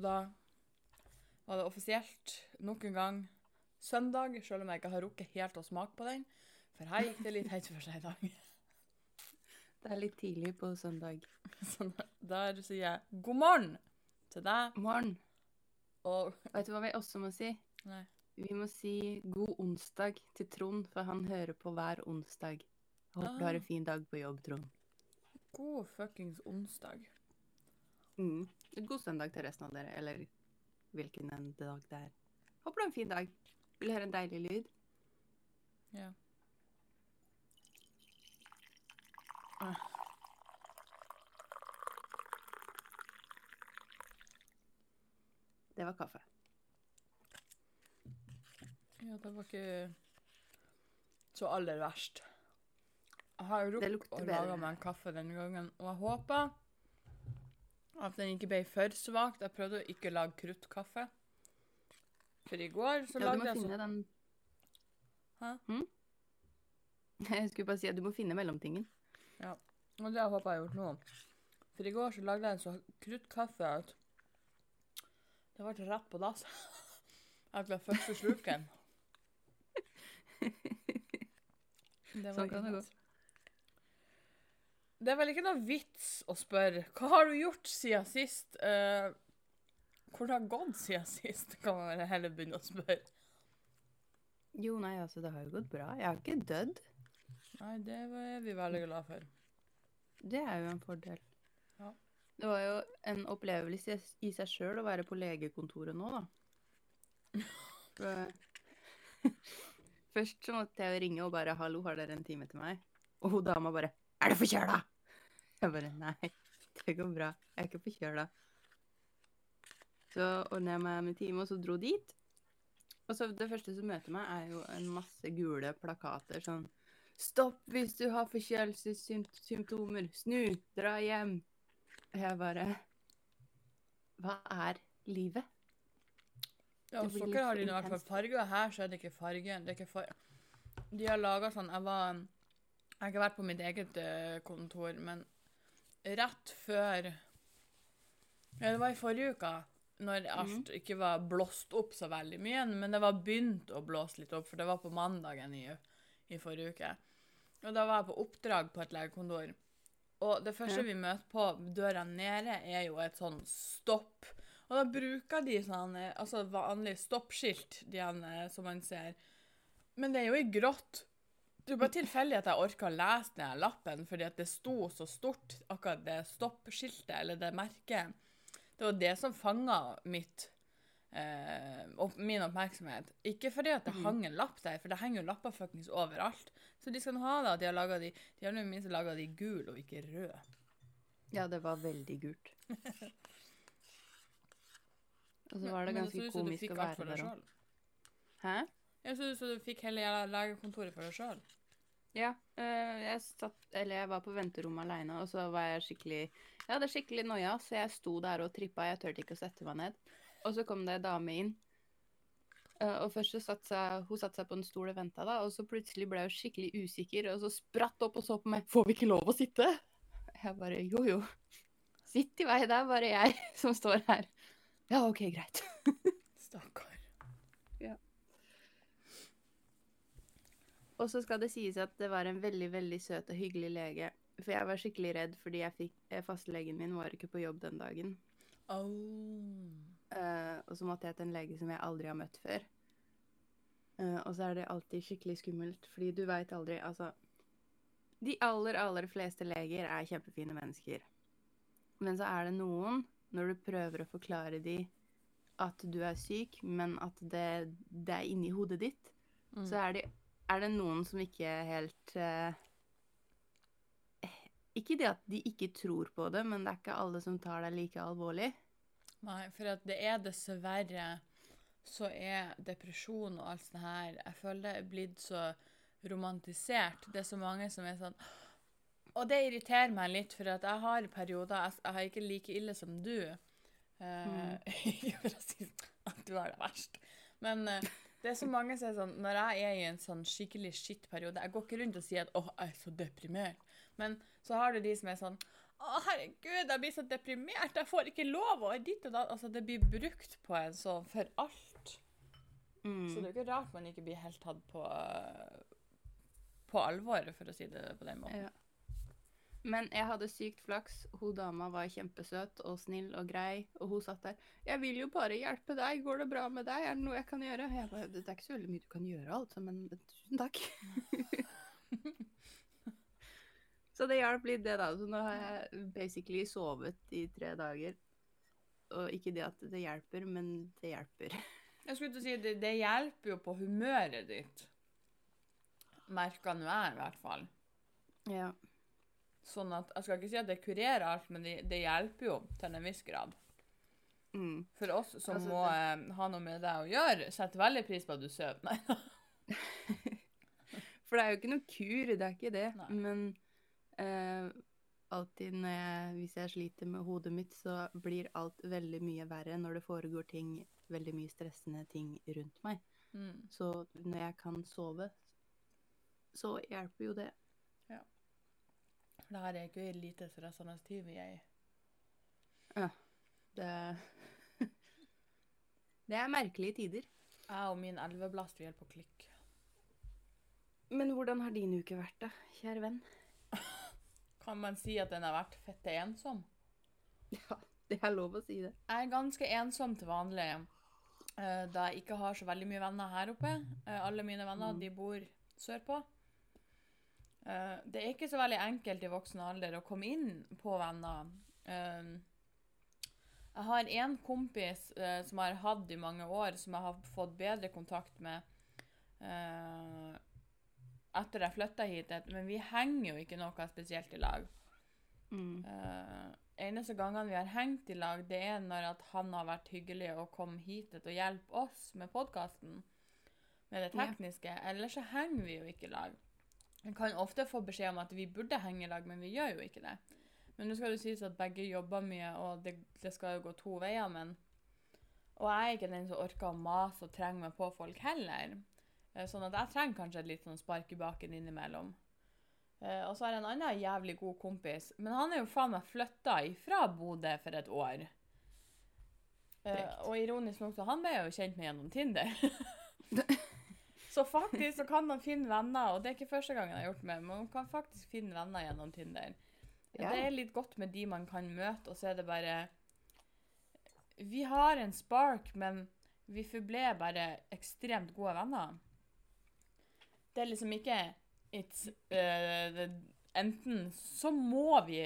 Og da var det offisielt nok en gang søndag, selv om jeg ikke har rukket helt å smake på den. For her gikk det litt høyt for seg i dag. Det er litt tidlig på søndag. Så der sier jeg god morgen til deg. Morgen. Og Vet du hva vi også må si? Nei. Vi må si god onsdag til Trond, for han hører på hver onsdag. Håper du har en Ah. fin dag på jobb, Trond. god fuckings onsdag. Mm. God søndag til resten av dere, eller hvilken en dag det er. Håper du har en fin dag. Vil du høre en deilig lyd? Ja. Ah. Det var kaffe. Ja, det var ikke så aller verst. Jeg har rukket å lage meg en kaffe denne gangen, og jeg håper at den ikke ble for svakt. Jeg prøvde å ikke lage kruttkaffe. For i går så Ja, du lagde må jeg så finne den Hæ? Hm? Jeg skulle bare si at du må finne mellomtingen. Ja. Og det håper jeg har gjort nå. For i går så lagde jeg en sånn kruttkaffe at det ble rett på dass. Etter første sluken. Det Sånn kan det gå. Det er vel ikke noe vits å spørre hva har du gjort siden sist? Hvor det har gått siden sist, kan man heller begynne å spørre. Jo, nei, altså, det har jo gått bra. Jeg har ikke dødd. Nei, det er vi veldig glad for. Det er jo en fordel. Ja. Det var jo en opplevelse i seg sjøl å være på legekontoret nå, da. For- Først så måtte jeg ringe og bare 'Hallo, har dere en time til meg?' Og hun dama bare 'Er du forkjøla?' Jeg bare 'Nei, det går bra. Jeg er ikke forkjøla'. Så ordna jeg meg med time, og så dro dit. Og så det første som møter meg, er jo en masse gule plakater sånn Stopp hvis du har forkjølelsessymptomer. Snu. Dra hjem. Og jeg bare Hva er livet? Ja, og litt har de i hvert fall farge, og her så er det ikke farge. Det er ikke far de har laga sånn Jeg var Jeg har ikke vært på mitt eget eh, kontor, men rett før Ja, det var i forrige uke, når alt ikke var blåst opp så veldig mye, men det var begynt å blåse litt opp, for det var på mandagen i, i forrige uke. Og da var jeg på oppdrag på et legekontor. Og det første Ja. vi møter på døra nede, er jo et sånn stopp. Og da bruker de sånn eh, altså vanlig stoppskilt, de eh, som man ser. Men det er jo i grått. Det bare tilfeldig at jeg orka å lese den lappen, fordi at det sto så stort, akkurat det stoppskiltet, eller det merket. Det var det som fanga mitt eh, opp, min oppmerksomhet. Ikke fordi at det Mhm. hang en lapp der, for det henger jo lapper fuckings overalt. Så de skal nå ha det at de har laget de De har nå i laga de gul og ikke rød. Ja, det var veldig gult. Og så var det ganske komisk å være der òg. selv. Hæ? så, så du fikk hele jævla legekontoret for deg sjøl. Ja. øh, jeg satt Eller jeg var på venterommet aleine, og så var jeg skikkelig Jeg hadde skikkelig noia, så jeg sto der og trippa. Jeg turte ikke å sette meg ned. Og så kom det ei dame inn. Øh, og først så satt seg, hun satte seg på en stol og venta, da, og så plutselig ble hun skikkelig usikker, og så spratt opp og så på meg. 'Får vi ikke lov å sitte?' Jeg bare jo, jo. Sitt i vei, det er bare jeg som står her. Ja, OK, greit. Stakkar. Og så skal det sies at det var en veldig, veldig søt og hyggelig lege. For jeg var skikkelig redd fordi jeg fikk, eh, fastlegen min var ikke på jobb den dagen. Oh. Uh, og så måtte jeg til en lege som jeg aldri har møtt før. Uh, og så er det alltid skikkelig skummelt, fordi du veit aldri Altså, de aller, aller fleste leger er kjempefine mennesker. Men så er det noen, når du prøver å forklare de at du er syk, men at det, det er inni hodet ditt, Mm. så er det, er det noen som ikke helt eh, Ikke det at de ikke tror på det, men det er ikke alle som tar deg like alvorlig. Nei, for at det er dessverre så er depresjon og alt sånt her Jeg føler det er blitt så romantisert. Det er så mange som er sånn Og det irriterer meg litt, for at jeg har perioder Jeg, jeg har ikke like ille som du. Ikke for å si at du har det verst. Men eh, det er så mange som er sånn Når jeg er i en sånn skikkelig shit-periode, Jeg går ikke rundt og sier at 'Å, jeg er så deprimert'. Men så har du de som er sånn Å, herregud, jeg blir så deprimert. Jeg får ikke lov å ditt og datt Altså, det blir brukt på en sånn for alt. Mm. Så det er jo ikke rart man ikke blir helt tatt på, på alvor, for å si det på den måten. Ja. Men jeg hadde sykt flaks. Hun dama var kjempesøt og snill og grei, og hun satt der. 'Jeg vil jo bare hjelpe deg. Går det bra med deg? Er det noe jeg kan gjøre?' Jeg bare, 'Det er ikke så veldig mye du kan gjøre, altså, men tusen takk'. så det hjalp litt, det, da. Så nå har jeg basically sovet i tre dager. Og ikke det at det hjelper, men det hjelper. Jeg skulle til å si, det, det hjelper jo på humøret ditt. Merka nå jeg, i hvert fall. Ja. Sånn at, Jeg skal ikke si at det kurerer alt, men det, det hjelper jo til en viss grad. Mm. For oss som Altså, må eh, ha noe med det å gjøre, setter veldig pris på at du sover. Nei. For det er jo ikke noe kur, det er ikke det. Nei. Men eh, alltid jeg, hvis jeg sliter med hodet mitt, så blir alt veldig mye verre når det foregår ting, veldig mye stressende ting rundt meg. Mm. Så når jeg kan sove, så hjelper jo det. For det her er ikke lite stressende tid vi er i. Det, det er merkelige tider. Jeg og min elveblast vil hjelpe å klikke. Men hvordan har din uke vært, da, kjære venn? Kan man si at den har vært fette ensom? Ja, det er lov å si det. Jeg er ganske ensom til vanlig, eh, da jeg ikke har så veldig mye venner her oppe. Eh, alle mine venner Mm. de bor sørpå. Eh, det er ikke så veldig enkelt i voksen alder å komme inn på venner. Uh, jeg har en kompis uh, som jeg har hatt i mange år, som jeg har fått bedre kontakt med etter jeg flytta hit, men vi henger jo ikke noe spesielt i lag. Mm. Uh, eneste gangene vi har hengt i lag, det er når han har vært hyggelig og kom hit og hjelpe oss med podkasten. Med det Ja. tekniske. Ellers så henger vi jo ikke i lag. Jeg kan ofte få beskjed om at vi burde henge i lag, men vi gjør jo ikke det. Men nå skal det sies at begge jobber mye, og det, det skal jo gå to veier, men Og jeg er ikke den som orker å mase og trenge meg på folk heller. Eh, Sånn at jeg trenger kanskje et litt sånn spark i baken innimellom. Eh, og så har jeg en annen jævlig god kompis, men han er jo faen meg flytta ifra Bodø for et år. Eh, og ironisk nok, så han ble jeg jo kjent med gjennom Tinder. så faktisk så kan man finne venner, og det er ikke første gangen jeg har gjort det, men man kan faktisk finne venner gjennom Tinder. Ja. Det er litt godt med de man kan møte, og så er det bare Vi har en spark, men vi forble bare ekstremt gode venner. Det er liksom ikke it's, uh, Enten så må vi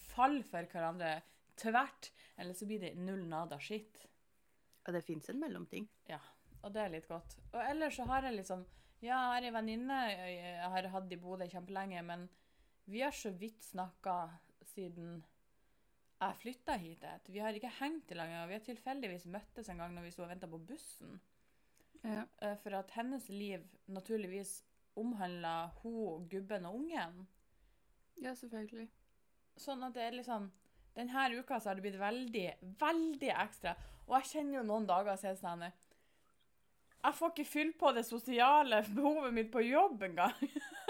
falle for hverandre tvert, eller så blir det null nada skitt. Og det fins en mellomting. Og det er litt godt. Og ellers så har jeg liksom Ja, jeg har ei venninne jeg har hatt i Bodø kjempelenge, men vi har så vidt snakka siden jeg flytta hit. et. Vi har ikke hengt i lag og Vi har tilfeldigvis møttes en gang når vi sto og venta på bussen. Ja. Eh, For at hennes liv naturligvis omhandla hun, gubben og ungen. ja, selvfølgelig. Sånn at det er liksom Denne uka så har det blitt veldig, veldig ekstra. Og jeg kjenner jo noen dager siden er det sånn Jeg får ikke fylt på det sosiale behovet mitt på jobb engang.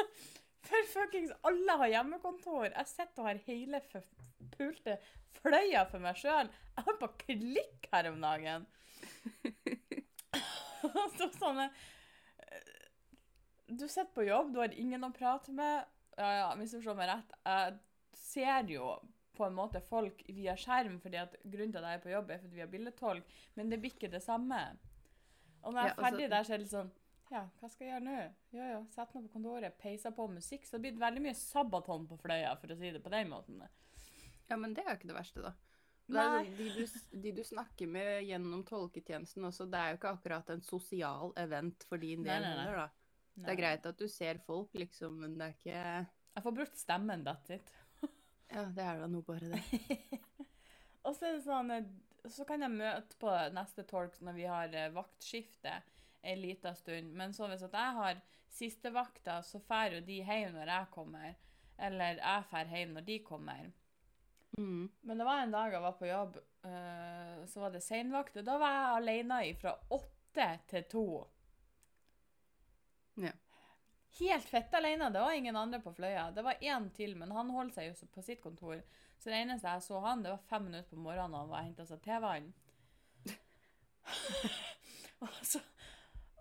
For fuckings alle har hjemmekontor. Jeg sitter og har hele pulte fløya for meg sjøl. Jeg holdt på å klikke her om dagen. så sånne eh, Du sitter på jobb, du har ingen å prate med. Ja, ja, misforstå meg rett. Jeg ser jo på en måte folk via skjerm, fordi at grunnen til at jeg er på jobb, er fordi vi har bildetolk, men det blir ikke det samme. Og når jeg er ja, ferdig der, så er det litt sånn Ja, hva skal jeg gjøre nå? Jo, jo, sett meg på kontoret, peiser på musikk. Så det blir veldig mye sabaton på fløya, for å si det på den måten. Ja, men det er jo ikke det verste, da. Det sånn, de, du, de du snakker med gjennom tolketjenesten også, det er jo ikke akkurat en sosial event for din del nei, nei. heller, da. Det er greit at du ser folk, liksom, men det er ikke Jeg får brukt stemmen, that's it. Ja, det er da nå bare det. Og så er det sånn eh, Så kan jeg møte på neste tolk når vi har eh, vaktskifte en liten stund. Men så hvis at jeg har siste vakta, så drar jo de hjem når jeg kommer. Eller jeg drar hjem når de kommer. Mm. Men det var en dag jeg var på jobb, eh, så var det seinvakt. Og da var jeg alene fra åtte til to. Ja. Helt fett alene. Det var ingen andre på Fløya. Det var én til, men han holdt seg jo på sitt kontor. Så det eneste jeg så han, det var fem minutter på morgenen og han var henta seg tevann. og så,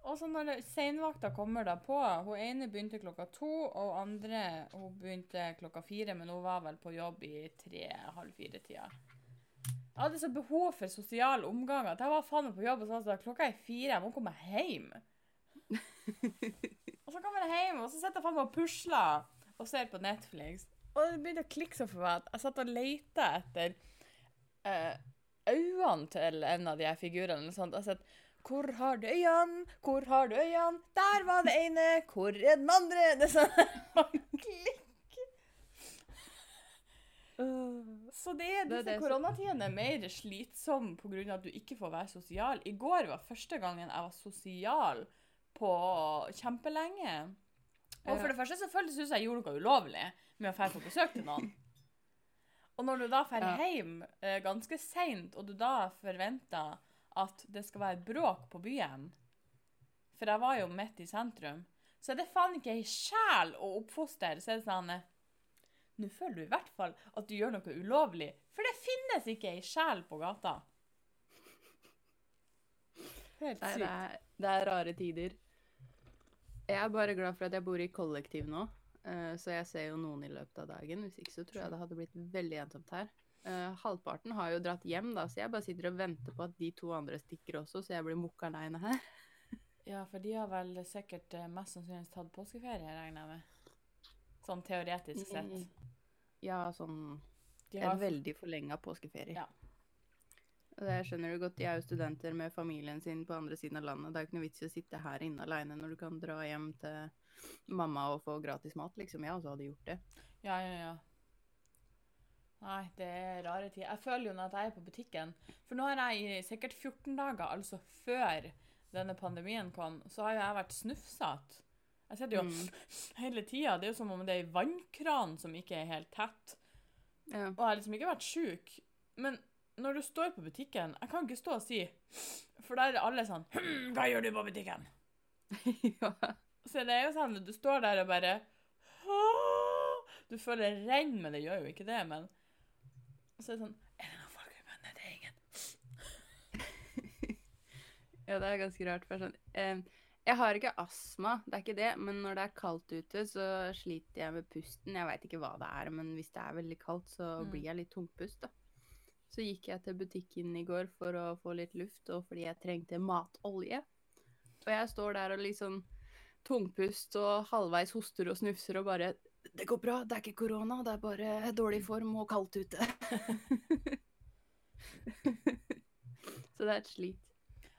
og så når seinvakta kommer da på Hun ene begynte klokka to, og andre hun begynte klokka fire, men hun var vel på jobb i tre-halv fire-tida. Jeg hadde så behov for sosial omgang at jeg var faen meg på jobb og sa at klokka er fire, jeg må komme hjem. Og så kommer jeg hjem, og så sitter jeg faen meg og pusler og ser på Netflix. Og det begynte å klikke så for meg at jeg satt og leita etter eh, øynene til en av de her figurene. eller sånt. Jeg satt, hvor har du øynene? Hvor har du øynene? Der var det ene! Hvor er den andre? Det er sånn klikk. Så det er Det disse koronatidene er mer slitsomme pga. at du ikke får være sosial. I går var første gangen jeg var sosial på kjempelenge. Og for det første så føltes det ut som jeg gjorde noe ulovlig med å dra på besøk til noen. Og når du da drar Ja. hjem eh, ganske seint, og du da forventer at det skal være bråk på byen For jeg var jo midt i sentrum. Så er det faen ikke ei sjel å oppfostre. Så er det sånn eh, Nå føler du i hvert fall at du gjør noe ulovlig, for det finnes ikke ei sjel på gata. Helt Nei, det sykt. er, det er rare tider. Jeg er bare glad for at jeg bor i kollektiv nå, eh, så jeg ser jo noen i løpet av dagen. Hvis ikke så tror jeg det hadde blitt veldig ensomt her. Eh, halvparten har jo dratt hjem, da, så jeg bare sitter og venter på at de to andre stikker også, så jeg blir mukk aleine her. Ja, for de har vel sikkert eh, mest sannsynligvis tatt påskeferie, regner jeg med. Sånn teoretisk sett. Ja, sånn har... En veldig forlenga påskeferie. Ja. Det skjønner du godt, de er jo studenter med familien sin på andre siden av landet. Det er jo ikke noe vits i å sitte her inne aleine når du kan dra hjem til mamma og få gratis mat, liksom. Jeg også hadde gjort det. Ja, ja, ja. Nei, det er rare tider. Jeg føler jo nå at jeg er på butikken For nå har jeg i sikkert 14 dager, altså før denne pandemien kom, så har jo jeg vært snufsete. Jeg sitter jo Mm. hele tida. Det er jo som om det er ei vannkran som ikke er helt tett. Ja. Og jeg har liksom ikke vært sjuk. Men når du står på butikken Jeg kan ikke stå og si For der er det alle sånn «Hm, Hva gjør du på butikken? ja. Så det er jo sånn du står der og bare «Åh!» Du føler renn, men det gjør jo ikke det. Men så er det sånn Er det noen folk i bandet? Det er ingen. ja, det er ganske rart. For sånn, eh, jeg har ikke astma, det er ikke det, men når det er kaldt ute, så sliter jeg med pusten. Jeg veit ikke hva det er, men hvis det er veldig kaldt, så Mm. blir jeg litt tungpust, da. Så gikk jeg til butikken i går for å få litt luft, og fordi jeg trengte matolje. Og jeg står der og liksom tungpust og halvveis hoster og snufser og bare Det går bra, det er ikke korona, det er bare dårlig form og kaldt ute. så det er et slit.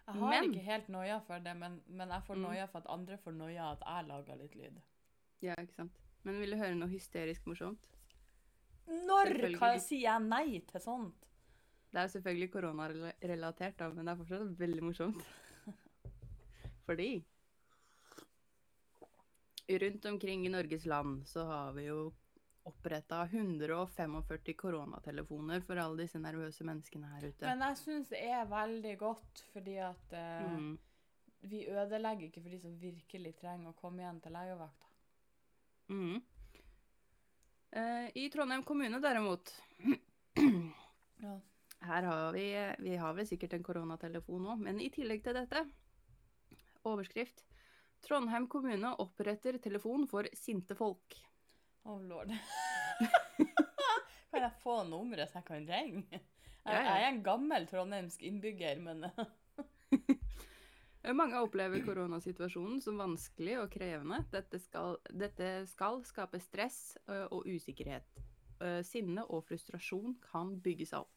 Jeg har Men- ikke helt noia for det, men, men jeg får Mm. noia for at andre får noia at jeg lager litt lyd. Ja, ikke sant. Men vil du høre noe hysterisk morsomt? Når kan jeg si jeg nei til sånt? Det er jo selvfølgelig koronarelatert, da, men det er fortsatt veldig morsomt. Fordi rundt omkring i Norges land så har vi jo oppretta 145 koronatelefoner for alle disse nervøse menneskene her ute. Men jeg syns det er veldig godt, fordi at uh, Mm. vi ødelegger ikke for de som virkelig trenger å komme igjen til legevakta. Mm. Uh, I Trondheim kommune derimot, Ja. Her har vi, vi har vel sikkert en koronatelefon nå, men i tillegg til dette, overskrift, Trondheim kommune oppretter telefon for sinte folk. Å, lord. kan jeg få nummeret så jeg kan ringe? Jeg, jeg er en gammel trondheimsk innbygger, men Mange opplever koronasituasjonen som vanskelig og krevende. Dette skal, dette skal skape stress og usikkerhet. Sinne og frustrasjon kan bygge seg opp.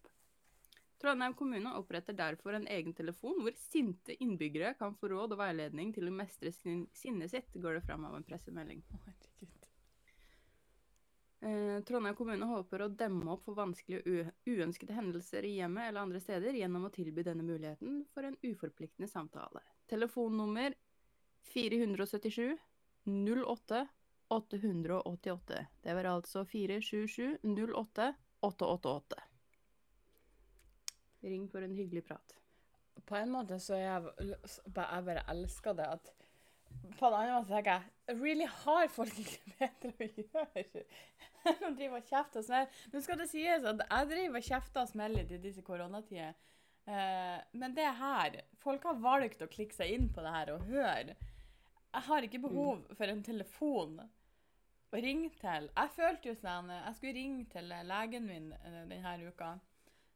Trondheim kommune oppretter derfor en egen telefon hvor sinte innbyggere kan få råd og veiledning til å mestre sin, sinnet sitt, går det fram av en pressemelding. Herregud. Eh, Trondheim kommune håper å demme opp for vanskelige og uønskede hendelser i hjemmet eller andre steder gjennom å tilby denne muligheten for en uforpliktende samtale. Telefonnummer 477 08 888. Det var altså 477 08 888. Ring for en hyggelig prat. På en måte så er jeg Jeg bare elsker det at på en annen måte tenker jeg Really har folk ikke bedre å gjøre enn å drive og kjefte og smelle? Nå skal det sies at jeg driver og kjefter og smeller i disse koronatider. Eh, men det her Folk har valgt å klikke seg inn på det her og høre. Jeg har ikke behov for en telefon å ringe til. Jeg følte jo sånn Jeg skulle ringe til legen min eh, denne uka.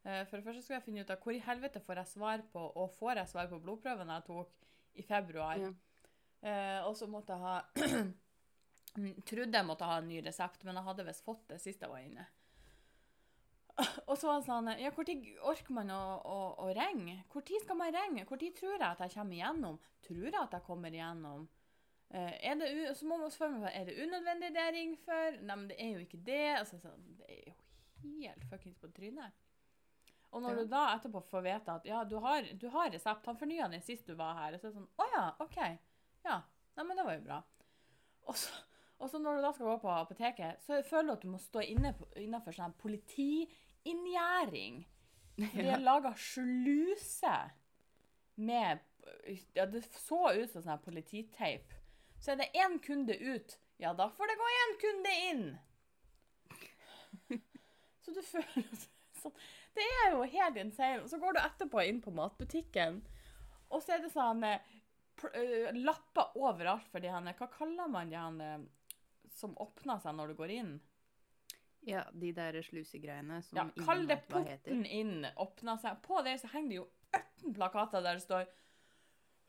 Eh, For det første skulle jeg finne ut av hvor i helvete får jeg svar på, og får jeg svar på blodprøven jeg tok i februar. Ja. Eh, og så måtte jeg ha Trodde jeg måtte ha en ny resept, men jeg hadde visst fått det sist jeg var inne. Og så sa han sånn Ja, når orker man å, å, å ringe? Når skal man ringe? Når tror jeg at jeg kommer igjennom? Tror jeg at jeg kommer igjennom? Eh, er det, så må man spørre meg er det unødvendig det jeg ringer for. Nei, men det er jo ikke det. Altså, sånn, det er jo helt fuckings på trynet. Og når Ja. du da etterpå får vite at ja, du har, du har resept, han fornya den sist du var her, og så er det sånn Å ja, OK. Ja. Nei, men det var jo bra. Og så, og så når du da skal gå på apoteket, så føler du at du må stå inne innafor sånn politiinngjerding. De har laga sluse med Ja, det så ut som sånn polititeip. Så er det én kunde ut, ja, da får det gå én kunde inn. Så du føler sånn Det er jo helt insane. Og så går du etterpå inn på matbutikken, og så er det sånn eh, eh, lapper overalt for de henne. Hva kaller man de her eh, som åpner seg når du går inn? ja, de der slusegreiene som Ja, ingen kall det vet hva heter. porten inn åpner seg. På det så henger det jo 18 plakater der det står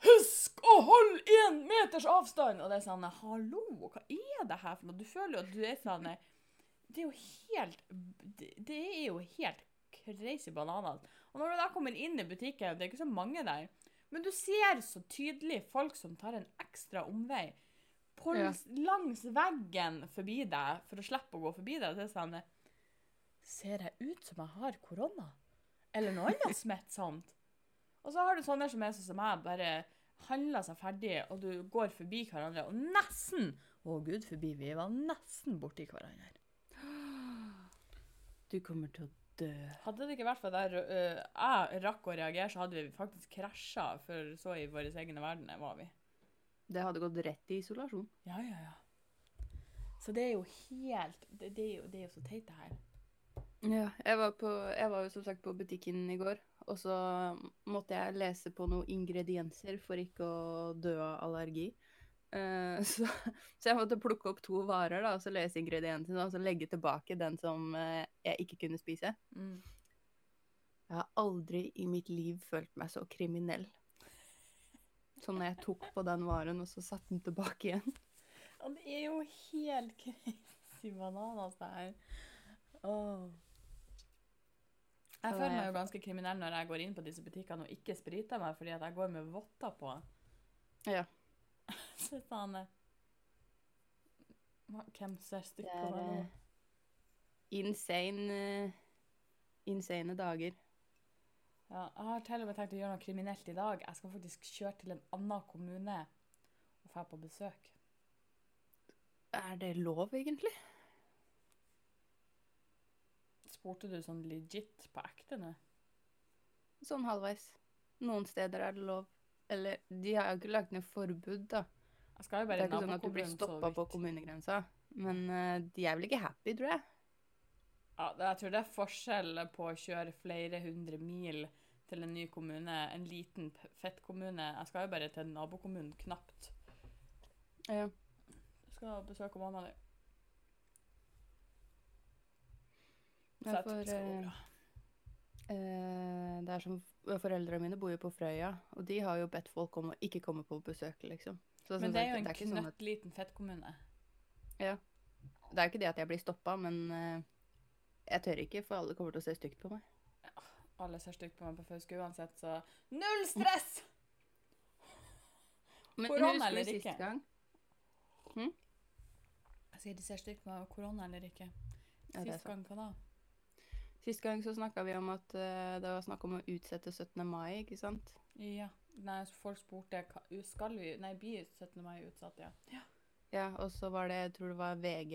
Husk å holde én meters avstand! Og det er sånn Hallo, hva er det her for noe? Du føler jo at du er sånn Det er jo helt Det, det er jo helt crazy bananas. Og når du da kommer inn i butikken, det er ikke så mange der, men du ser så tydelig folk som tar en ekstra omvei på, Ja. langs veggen forbi deg for å slippe å gå forbi deg. Det er sånn Ser jeg ut som jeg har korona? Eller noe annet smittsomt? Og så har du sånne som er sånn som meg, bare handler seg ferdig, og du går forbi hverandre, og nesten Å, gud forbi, vi var nesten borti hverandre. Du kommer til å dø. Hadde det ikke vært for at jeg, øh, jeg rakk å reagere, så hadde vi faktisk krasja, for så i våre egne verdener var vi. Det hadde gått rett i isolasjon. Ja, ja, ja. Så det er jo helt Det, det, er, jo, det er jo så teit, det her. Ja, jeg var, på, jeg var jo som sagt på butikken i går, og så måtte jeg lese på noen ingredienser for ikke å dø av allergi. Eh, så, så jeg måtte plukke opp to varer, da, og så løse ingrediensene, og så legge tilbake den som uh, jeg ikke kunne spise. Mm. Jeg har aldri i mitt liv følt meg så kriminell. Som når jeg tok på den varen, og så satte den tilbake igjen. Ja, det er jo helt crazy bananas, det her. Oh. Jeg føler meg jo ganske kriminell når jeg går inn på disse butikkene og ikke spriter meg, fordi at jeg går med votter på. Ja. Eh, Hvem ser stygt Det på er meg nå? eh, insane eh, Insane dager. Ja, jeg har til og med tenkt å gjøre noe kriminelt i dag. Jeg skal faktisk kjøre til en annen kommune og dra på besøk. Er det lov, egentlig? Spurte du sånn legit på ekte nå? Sånn halvveis. Noen steder er det lov. Eller de har jo ikke lagt ned forbud, da. Det er ikke sånn at du blir stoppa på kommunegrensa. Men eh, de er vel ikke happy, tror jeg. Ja, jeg tror det er forskjell på å kjøre flere hundre mil til en ny kommune, en liten fett fettkommune. Jeg skal jo bare til nabokommunen knapt. Ja. Jeg skal besøke mamma di. Så jeg tror det skal gå eh, bra. Eh, det er som Foreldrene mine bor jo på Frøya, og de har jo bedt folk om å ikke komme på besøk, liksom. Så Men det er jo en knøttliten sånn at, knøttliten fettkommune. Det er jo ikke det at jeg blir stoppa, men uh, jeg tør ikke, for alle kommer til å se stygt på meg. Alle ser stygt på meg på Fauske uansett, så null stress! Men Korona eller ikke? sist ikke? Hm? Jeg sier de ser stygt på meg, korona eller ikke. Ja, Sist gang, hva da? Sist gang så snakka vi om at uh, det var snakk om å utsette 17. mai, ikke sant? Ja. Nei, folk spurte skal vi Nei, blir 17. mai utsatt, ja. Ja, og så var det, jeg tror det var VG,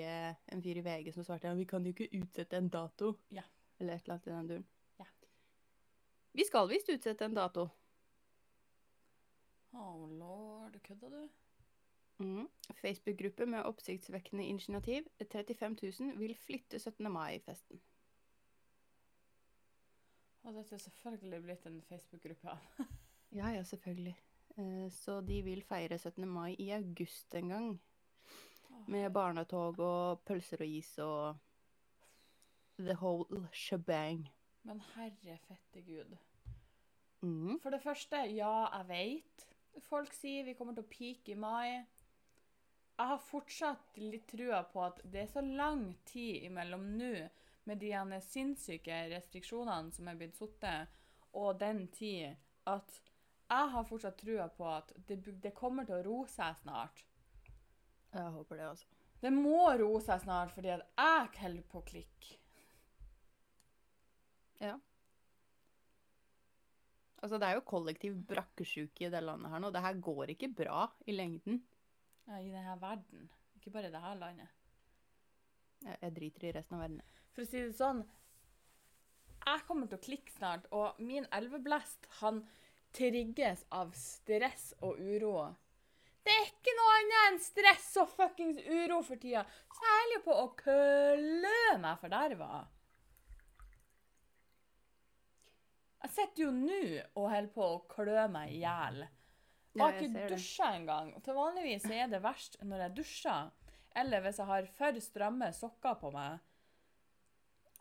en fyr i VG som svarte ja, vi kan jo ikke utsette en dato. Ja. Eller et eller annet i den duren. Ja. Vi skal visst utsette en dato. Oh lord, kødda du? Mm. Facebook-gruppe med oppsiktsvekkende initiativ. 35 000 vil flytte 17. mai-festen. Og dette er selvfølgelig blitt en Facebook-gruppe. Ja, ja, selvfølgelig. Eh, Så de vil feire 17. mai i august en gang. Med barnetog og pølser og is og the whole shebang. Men herre fette gud. Mm. For det første, ja, jeg vet. Folk sier vi kommer til å peake i mai. Jeg har fortsatt litt trua på at det er så lang tid imellom nå, med de sinnssyke restriksjonene som er blitt satt, og den tid, at jeg har fortsatt trua på at det, det kommer til å roe seg snart. Jeg håper det, altså. Det må roe seg snart, fordi at jeg holder på å klikke. Ja. Altså, det er jo kollektiv brakkesjuke i det landet her nå. Det her går ikke bra i lengden. Ja, I denne verden. Ikke bare i dette landet. Jeg, jeg driter i resten av verden. For å si det sånn, jeg kommer til å klikke snart, og min elveblest, han trigges av stress og uro. Det er ikke noe annet enn stress og fuckings uro for tida. Særlig på å klø meg forderva. Jeg sitter jo nå og holder på å klø meg i hjel. Jeg har ikke dusja engang. Til vanligvis er det verst når jeg dusjer, eller hvis jeg har for stramme sokker på meg.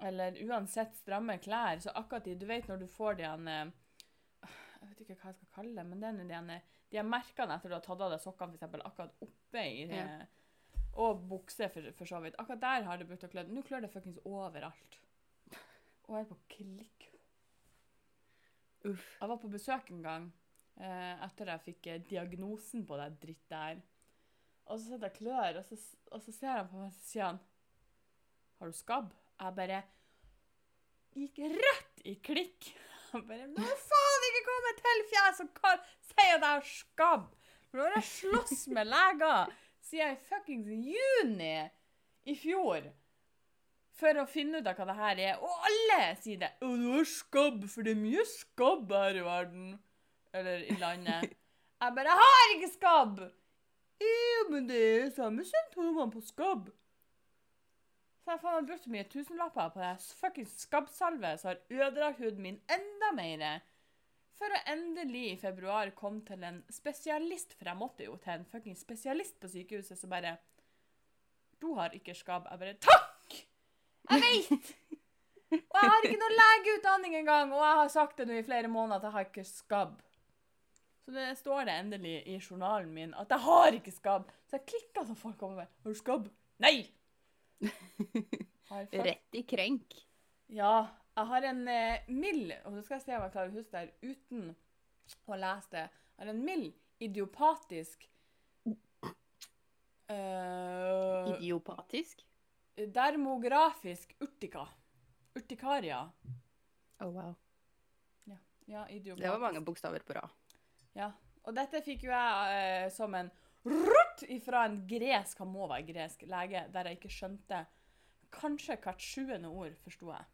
Eller uansett stramme klær, så akkurat i Du vet når du får de ene Jeg vet ikke hva jeg skal kalle det, men det er en de merkene etter du har tatt av deg sokkene, eksempel, akkurat oppe i Ja. Og bukse, for, for så vidt. Akkurat der har det brukt å klø. Nå klør det fuckings overalt. Og jeg er på klikk. Uff. Jeg var på besøk en gang eh, etter jeg fikk eh, diagnosen på det dritt der. Og så sitter jeg klør, og så, og så ser han på meg og sier han Har du skabb? Jeg bare gikk rett i klikk. Han bare Nå må faen ikke komme til fjes og kall, Sier at jeg har skabb! For nå har jeg slåss med leger siden fuckings juni i fjor for å finne ut av hva det her er. Og alle sier det. 'Å, du har skabb, for det er mye skabb her i verden.' Eller i landet. Jeg bare 'Jeg har ikke skabb!' Jo, men det er samme symptomene på skabb. Så jeg meg brukt så mye tusenlapper på det fuckings skabbsalve som har ødelagt huden min enda mer. For å endelig i februar komme til en spesialist, for jeg måtte jo til en fuckings spesialist på sykehuset som bare 'Du har ikke skabb.' Jeg bare 'Takk! Jeg veit!' Og jeg har ikke noe legeutdanning engang, og jeg har sagt det nå i flere måneder at jeg har ikke skabb. Så det står det endelig i journalen min at jeg har ikke skabb. Så jeg klikker så folk kommer med 'Har du skabb?' Nei! Rett i krenk. Ja. Jeg har en eh, mild Og nå skal jeg se om jeg klarer å huske det her uten å lese det. Jeg har en mild idiopatisk uh, Idiopatisk. Dermografisk urtika. Urtikaria. Oh, wow. Ja, idiopatisk. Det var mange bokstaver på rad. Ja. Og dette fikk jo jeg eh, som en rutt ifra en gresk, han må være gresk, lege, der jeg ikke skjønte Kanskje hvert sjuende ord forsto jeg.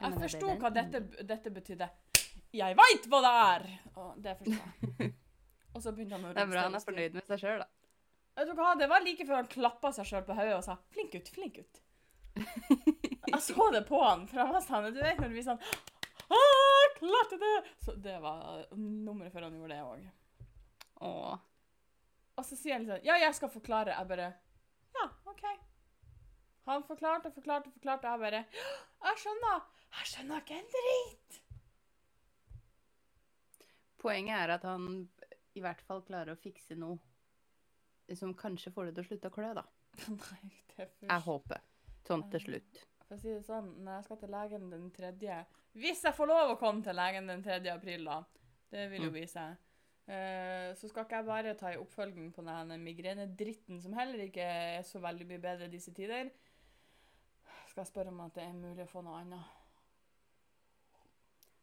Jeg forsto hva dette, dette betydde. Jeg veit hva det er! Og det forsto jeg. Og så begynte han å Det er bra han er fornøyd med seg sjøl, da. Vet du hva, Det var like før han klappa seg sjøl på hodet og sa 'flink gutt, flink gutt'. Jeg så det på han, for han var sånn Du vet når du blir sånn «Ah, 'Klarte det!' Så det var nummeret før han gjorde det òg. Og så sier han liksom 'Ja, jeg skal forklare'. Jeg bare 'Ja, OK'. Han forklarte og forklarte og forklarte, og jeg bare 'Jeg skjønner. Jeg skjønner ikke en drit'. Poenget er at han i hvert fall klarer å fikse noe som kanskje får det til å slutte å klø, da. Nei, det er først. Jeg håper. Sånn til slutt. For å si det sånn, når jeg skal til legen den tredje Hvis jeg får lov å komme til legen den 3. april, da. Det vil jo Mm. vise. Eh, så skal ikke jeg bare ta i oppfølging på denne migrenedritten, som heller ikke er så veldig mye bedre disse tider. Skal jeg spørre om at det er mulig å få noe annet.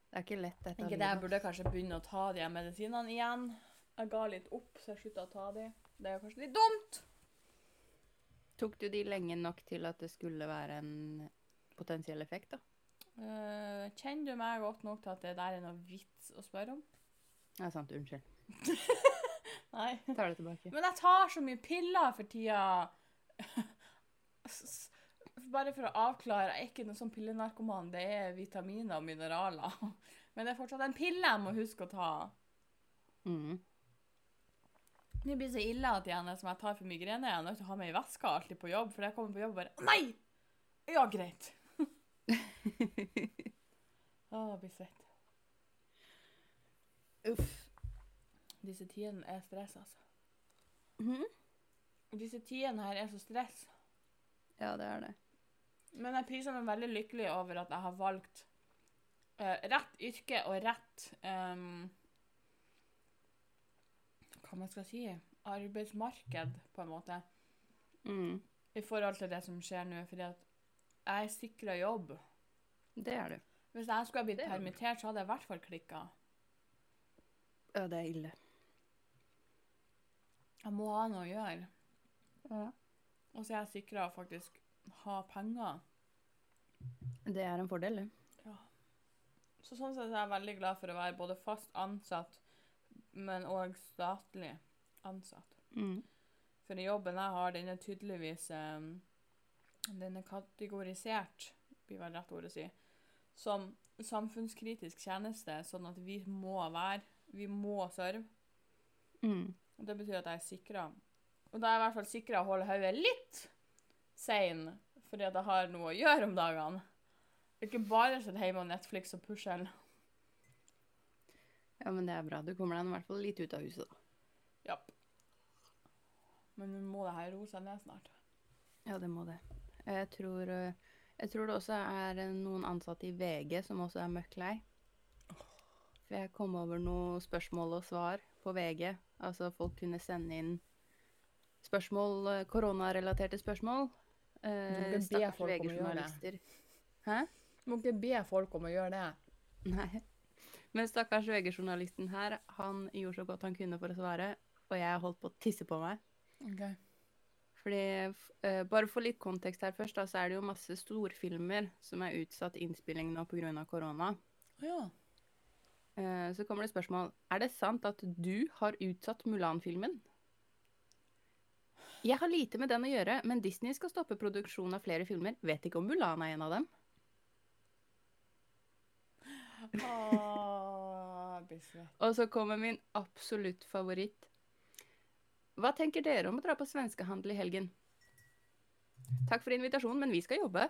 Det er ikke lett, dette. Ikke det, jeg burde kanskje begynne å ta de medisinene igjen. Jeg ga litt opp, så jeg slutta å ta de. Det er jo kanskje litt dumt. Tok du de lenge nok til at det skulle være en potensiell effekt, da? Eh, kjenner du meg godt nok til at det der er noe vits å spørre om? Ja, sant. Unnskyld. Nei. Tar det tilbake. Men jeg tar så mye piller for tida. Bare for å avklare, jeg er ikke noen sånn pillenarkoman. Det er vitaminer og mineraler. Men det er fortsatt en pille jeg må huske å ta. Mm. Det blir så ille at igjen som jeg tar for migrene. Jeg er nødt til å ha meg i veska alltid på jobb, for jeg kommer på jobb og bare Nei! Ja, greit. Å, det blir svett. Uff. Disse tidene er stress, altså. Mhm. Disse tidene her er så stress. Ja, det er det. Men jeg priser meg veldig lykkelig over at jeg har valgt eh, rett yrke og rett um, Hva man skal si arbeidsmarked, på en måte, Mm. i forhold til det som skjer nå. Fordi at jeg er sikra jobb. Det er du. Hvis jeg skulle ha blitt Det er permittert, så hadde jeg i hvert fall klikka. Ja, det er ille. Jeg må ha noe å gjøre. Ja. Og så er jeg sikra å faktisk ha penger. Det er en fordel, det. Så sånn sett er jeg veldig glad for å være både fast ansatt, men òg statlig ansatt. Mm. For jobben jeg har, den er tydeligvis eh, Den er kategorisert, blir vel rett ord å si, som samfunnskritisk tjeneste, sånn at vi må være Vi må serve. Mm. Og det betyr at jeg er sikra. Og da er jeg i hvert fall sikra å holde hodet litt sein, fordi at jeg har noe å gjøre om dagene. Ikke bare sitte hjemme og Netflix og pusle. Ja, men det er bra. Du kommer deg i hvert fall litt ut av huset, da. Ja. Men nå må det her roe seg ned snart. Ja, det må det. Jeg tror, eh, jeg tror det også er eh, noen ansatte i VG som også er møkk lei. For jeg kom over noen spørsmål og svar på VG. Altså folk kunne sende inn spørsmål, eh, koronarelaterte spørsmål. Eh, stakkars. VG-journalister. Hæ? Du må ikke be folk om å gjøre det. Nei. Men stakkars VG-journalisten her, han gjorde så godt han kunne for å svare, og jeg holdt på å tisse på meg. Ok. Fordi, eh, bare for litt kontekst her først, da, så er det jo masse storfilmer som er utsatt innspilling nå pga. korona. Ja. Eh, så kommer det spørsmål Er det sant at du har utsatt Mulan-filmen. Jeg har lite med den å gjøre, men Disney skal stoppe produksjonen av flere filmer. Vet ikke om Mulan er en av dem. Åh. Og så kommer min absolutt favoritt. Hva tenker dere om å dra på svenskehandel i helgen? Takk for invitasjonen, men vi skal jobbe.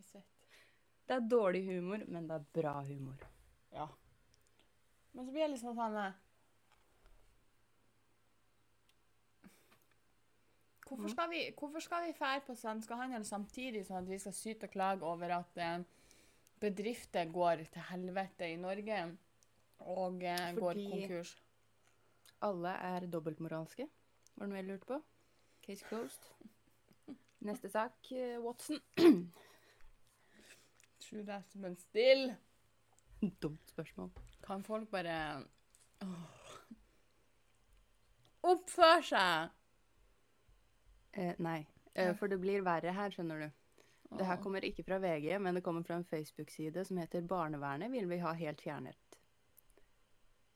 Jeg svett. Det er dårlig humor, men det er bra humor. Ja. Men så blir jeg liksom sånn eh, Hvorfor skal vi, hvorfor skal vi fære på svenskehandel samtidig sånn at vi skal syte og klage over at eh, bedrifter går til helvete i Norge og eh, går Fordi- konkurs? Alle er dobbeltmoralske, var det noe jeg lurte på? Case closed. Neste sak, eh, Watson. True that, men still Dumt spørsmål. kan folk bare oh. oppføre seg. Eh, nei, eh, for det blir verre her, skjønner du. Det her kommer ikke fra VG, men det kommer fra en Facebook-side som heter Barnevernet vil vi ha helt fjernet.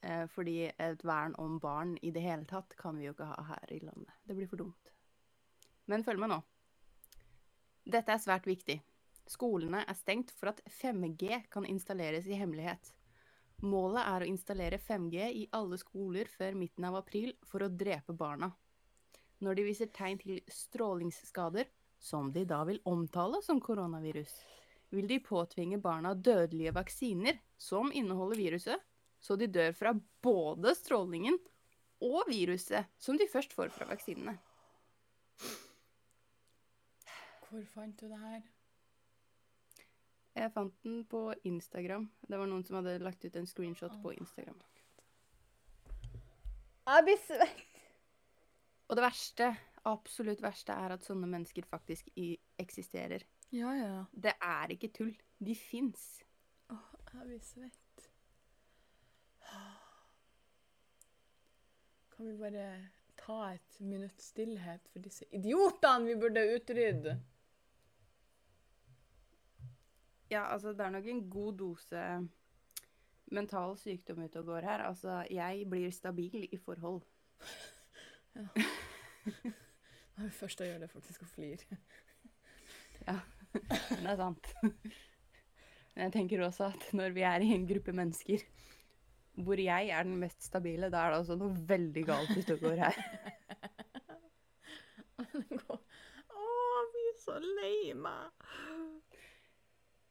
Eh, fordi et vern om barn i det hele tatt kan vi jo ikke ha her i landet. Det blir for dumt. Men følg med nå. Dette er svært viktig. Skolene er stengt for at 5G kan installeres i hemmelighet. Målet er å installere 5G i alle skoler før midten av april for å drepe barna. Når de viser tegn til strålingsskader, som de da vil omtale som koronavirus, vil de påtvinge barna dødelige vaksiner som inneholder viruset, så de dør fra både strålingen og viruset som de først får fra vaksinene. Hvor fant du det her? Jeg fant den på Instagram. Det var noen som hadde lagt ut en screenshot på Instagram. Jeg blir svett. Og det verste, absolutt verste, er at sånne mennesker faktisk i eksisterer. Ja, ja. Det er ikke tull. De fins. Åh, jeg blir svett. Kan vi bare ta et minutts stillhet for disse idiotene vi burde utrydde? Ja, altså, det er nok en god dose mental sykdom ute og går her. Altså, jeg blir stabil i forhold. Det er først gjør, det faktisk og flir Ja, det er sant. Men jeg tenker også at når vi er i en gruppe mennesker hvor jeg er den mest stabile, da er det altså noe veldig galt ute og går her. Å, vi er så lei meg.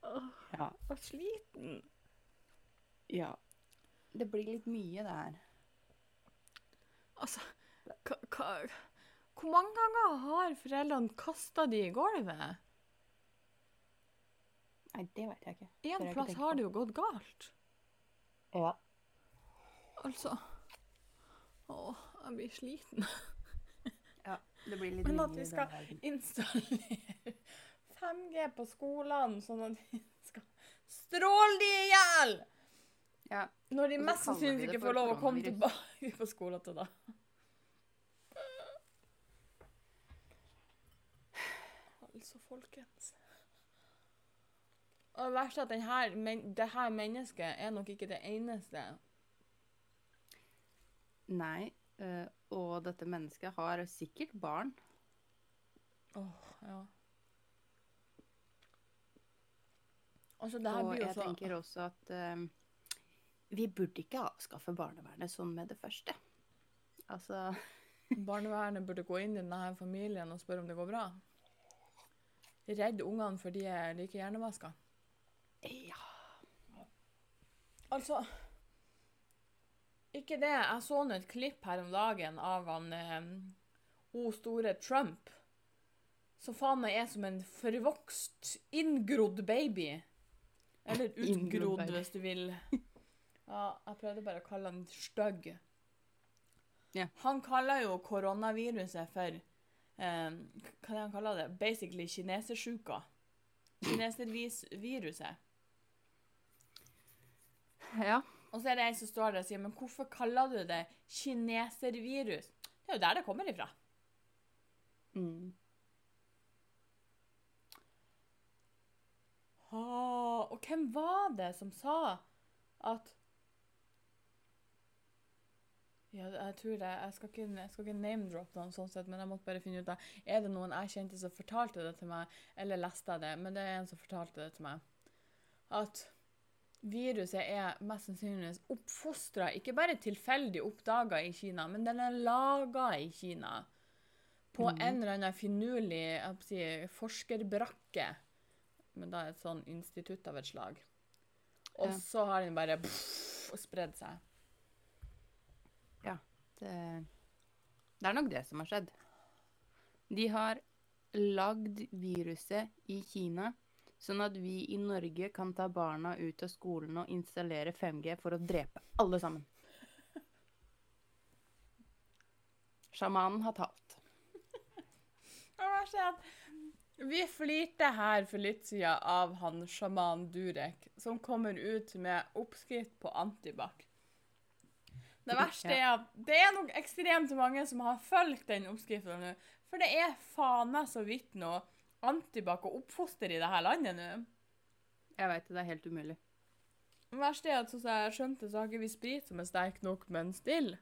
Åh, Ja. er sliten. ja. Det blir litt mye, det her. Altså, hva, hva, hvor mange ganger har foreldrene kasta de i gulvet? Nei, det vet jeg ikke. En plass ikke har det jo gått galt. Ja. Altså Å, jeg blir sliten. ja. Det blir litt Men at vi skal installere 5G på skolene, sånn at de skal stråle de i hjel! Ja. Når de mest sannsynlig ikke får lov å komme tilbake på skolen til da. Altså, folkens. Og det verste er at denne, men, det her mennesket er nok ikke det eneste. Nei. øh, og dette mennesket har sikkert barn. Åh, ja. Altså, Og jeg så... tenker også at eh, vi burde ikke avskaffe barnevernet sånn med det første. Altså Barnevernet burde gå inn i denne familien og spørre om det går bra. Redd ungene for de er like hjernevaska. Ja. Altså Ikke det. Jeg så nå et klipp her om dagen av han eh, O store Trump. Som faen meg er som en forvokst, inngrodd baby. Eller utgrodd, hvis du vil. Ja, jeg prøvde bare å kalle han stygg. Ja. Han kaller jo koronaviruset for eh, Hva er det han kaller det? Basically kinesersjuka. Kineserviruset. ja. Og så er det en som står der og sier Men hvorfor kaller du det kineservirus? Det er jo der det kommer ifra. Mm. Ah, og hvem var det som sa at ja, jeg tror det. Jeg skal ikke, jeg skal ikke name-droppe noen sånn sett, men jeg måtte bare finne ut av Er det noen jeg kjente som fortalte det til meg, eller leste jeg det? Men det er en som fortalte det til meg. At viruset er mest sannsynligvis oppfostra, ikke bare tilfeldig oppdaga i Kina, men den er laga i Kina. På mm. en eller annen finurlig si, forskerbrakke. Men da et sånn institutt av et slag. Og Ja. så har den bare pff, spredd seg. Det, det er nok det som har skjedd. De har lagd viruset i Kina, sånn at vi i Norge kan ta barna ut av skolen og installere 5G for å drepe alle sammen. Sjamanen har talt. Hva at Vi flirte her for litt siden av han sjaman Durek, som kommer ut med oppskrift på antibac. Det verste er at det er nok ekstremt mange som har fulgt den oppskriften nå. For det er faen meg så vidt noe antibac og oppfoster i dette landet nå. Jeg veit det, det er helt umulig. Det verste er at sånn som jeg skjønte, så har ikke vi sprit som er sterk nok, men still.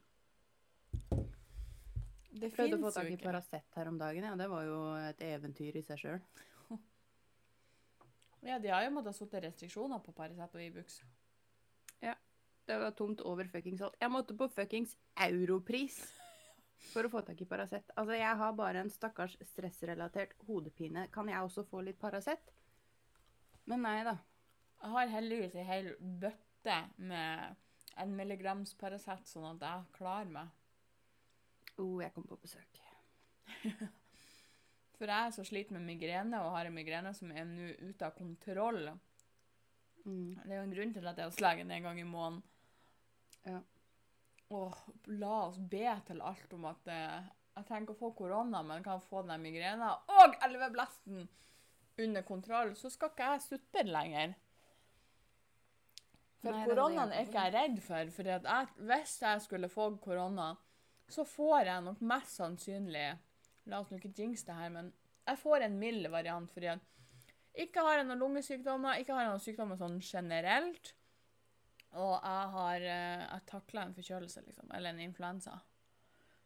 Det Prøvde å få tak i. Paracet her om dagen, ja. Det var jo et eventyr i seg sjøl. Ja, de har jo måttet sette restriksjoner på Paracet og Ibux. Det var tomt over fuckings alt. Jeg måtte på fuckings europris for å få tak i Paracet. Altså, jeg har bare en stakkars stressrelatert hodepine. Kan jeg også få litt Paracet? Men nei da. Jeg har heldigvis ei hel bøtte med en milligrams Paracet, sånn at jeg klarer meg. Oh, jeg kom på besøk. For jeg er så sliten med migrene, og har en migrene som er nå ute av kontroll. Mm. Det er jo en grunn til at jeg er hos legen en gang i måneden. Ja. Og la oss be til alt om at eh, jeg tenker å få korona, men kan få den migrena og elveblesten under kontroll, så skal ikke jeg sutre lenger. For Nei, koronaen er ikke jeg redd for. For jeg, hvis jeg skulle få korona, så får jeg nok mest sannsynlig La oss nå ikke jinxe det her, men jeg får en mild variant. fordi at ikke har jeg noen lungesykdommer, ikke har jeg noen sykdommer sånn generelt. Og jeg har uh, jeg takla en forkjølelse, liksom. Eller en influensa.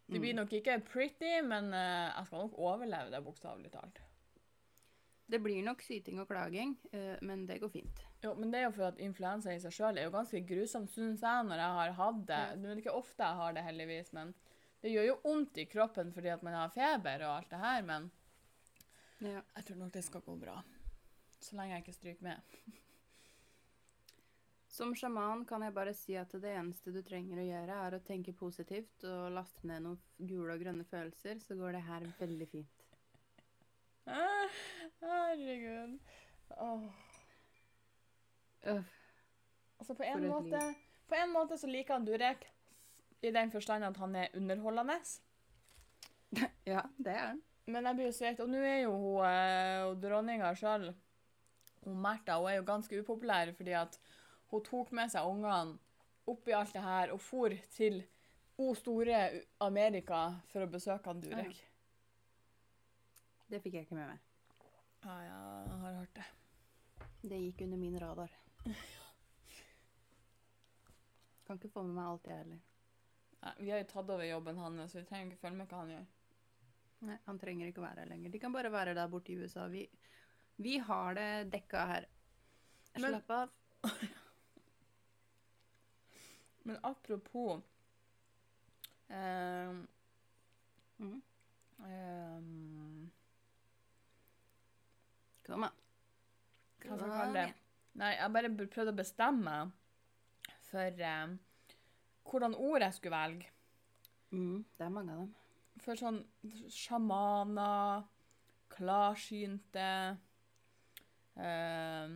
Det blir Mm. nok ikke pretty, men eh, jeg skal nok overleve det, bokstavelig talt. Det blir nok syting og klaging, eh, men det går fint. Jo, men det er jo for at influensa i seg sjøl er jo ganske grusomt, syns jeg, når jeg har hatt det. Det er ikke ofte jeg har det, heldigvis, men det gjør jo vondt i kroppen fordi at man har feber og alt det her, men Ja. jeg tror nok det skal gå bra. Så lenge jeg ikke stryker med. Som sjaman kan jeg bare si at det eneste du trenger å gjøre, er å tenke positivt og laste ned noen gule og grønne følelser, så går det her veldig fint. Ah, Herregud. Åh. Altså, på en, måte, på en måte så liker han Durek i den forstand at han er underholdende. Ja, det er han. Men jeg blir jo svett, og nå er jo hun, eh, dronninga sjøl, Märtha, hun er jo ganske upopulær fordi at hun tok med seg ungene oppi alt det her og for til o store Amerika for å besøke han Durek. Det fikk jeg ikke med meg. Ja, ja, jeg har hørt det. Det gikk under min radar. Kan ikke få med meg alt, jeg heller. Nei, vi har jo tatt over jobben hans, så vi trenger ikke følge med hva han gjør. Nei, Han trenger ikke være her lenger. De kan bare være der borte i USA. Vi, vi har det dekka her. Men- Slapp av. Men apropos eh, mm. eh, Kom an. Hva skal jeg kalle det? Nei, jeg bare prøvde å bestemme for eh, hvordan ord jeg skulle velge. Mm, det er mange av dem. For sånn sjamaner, klarsynte eh,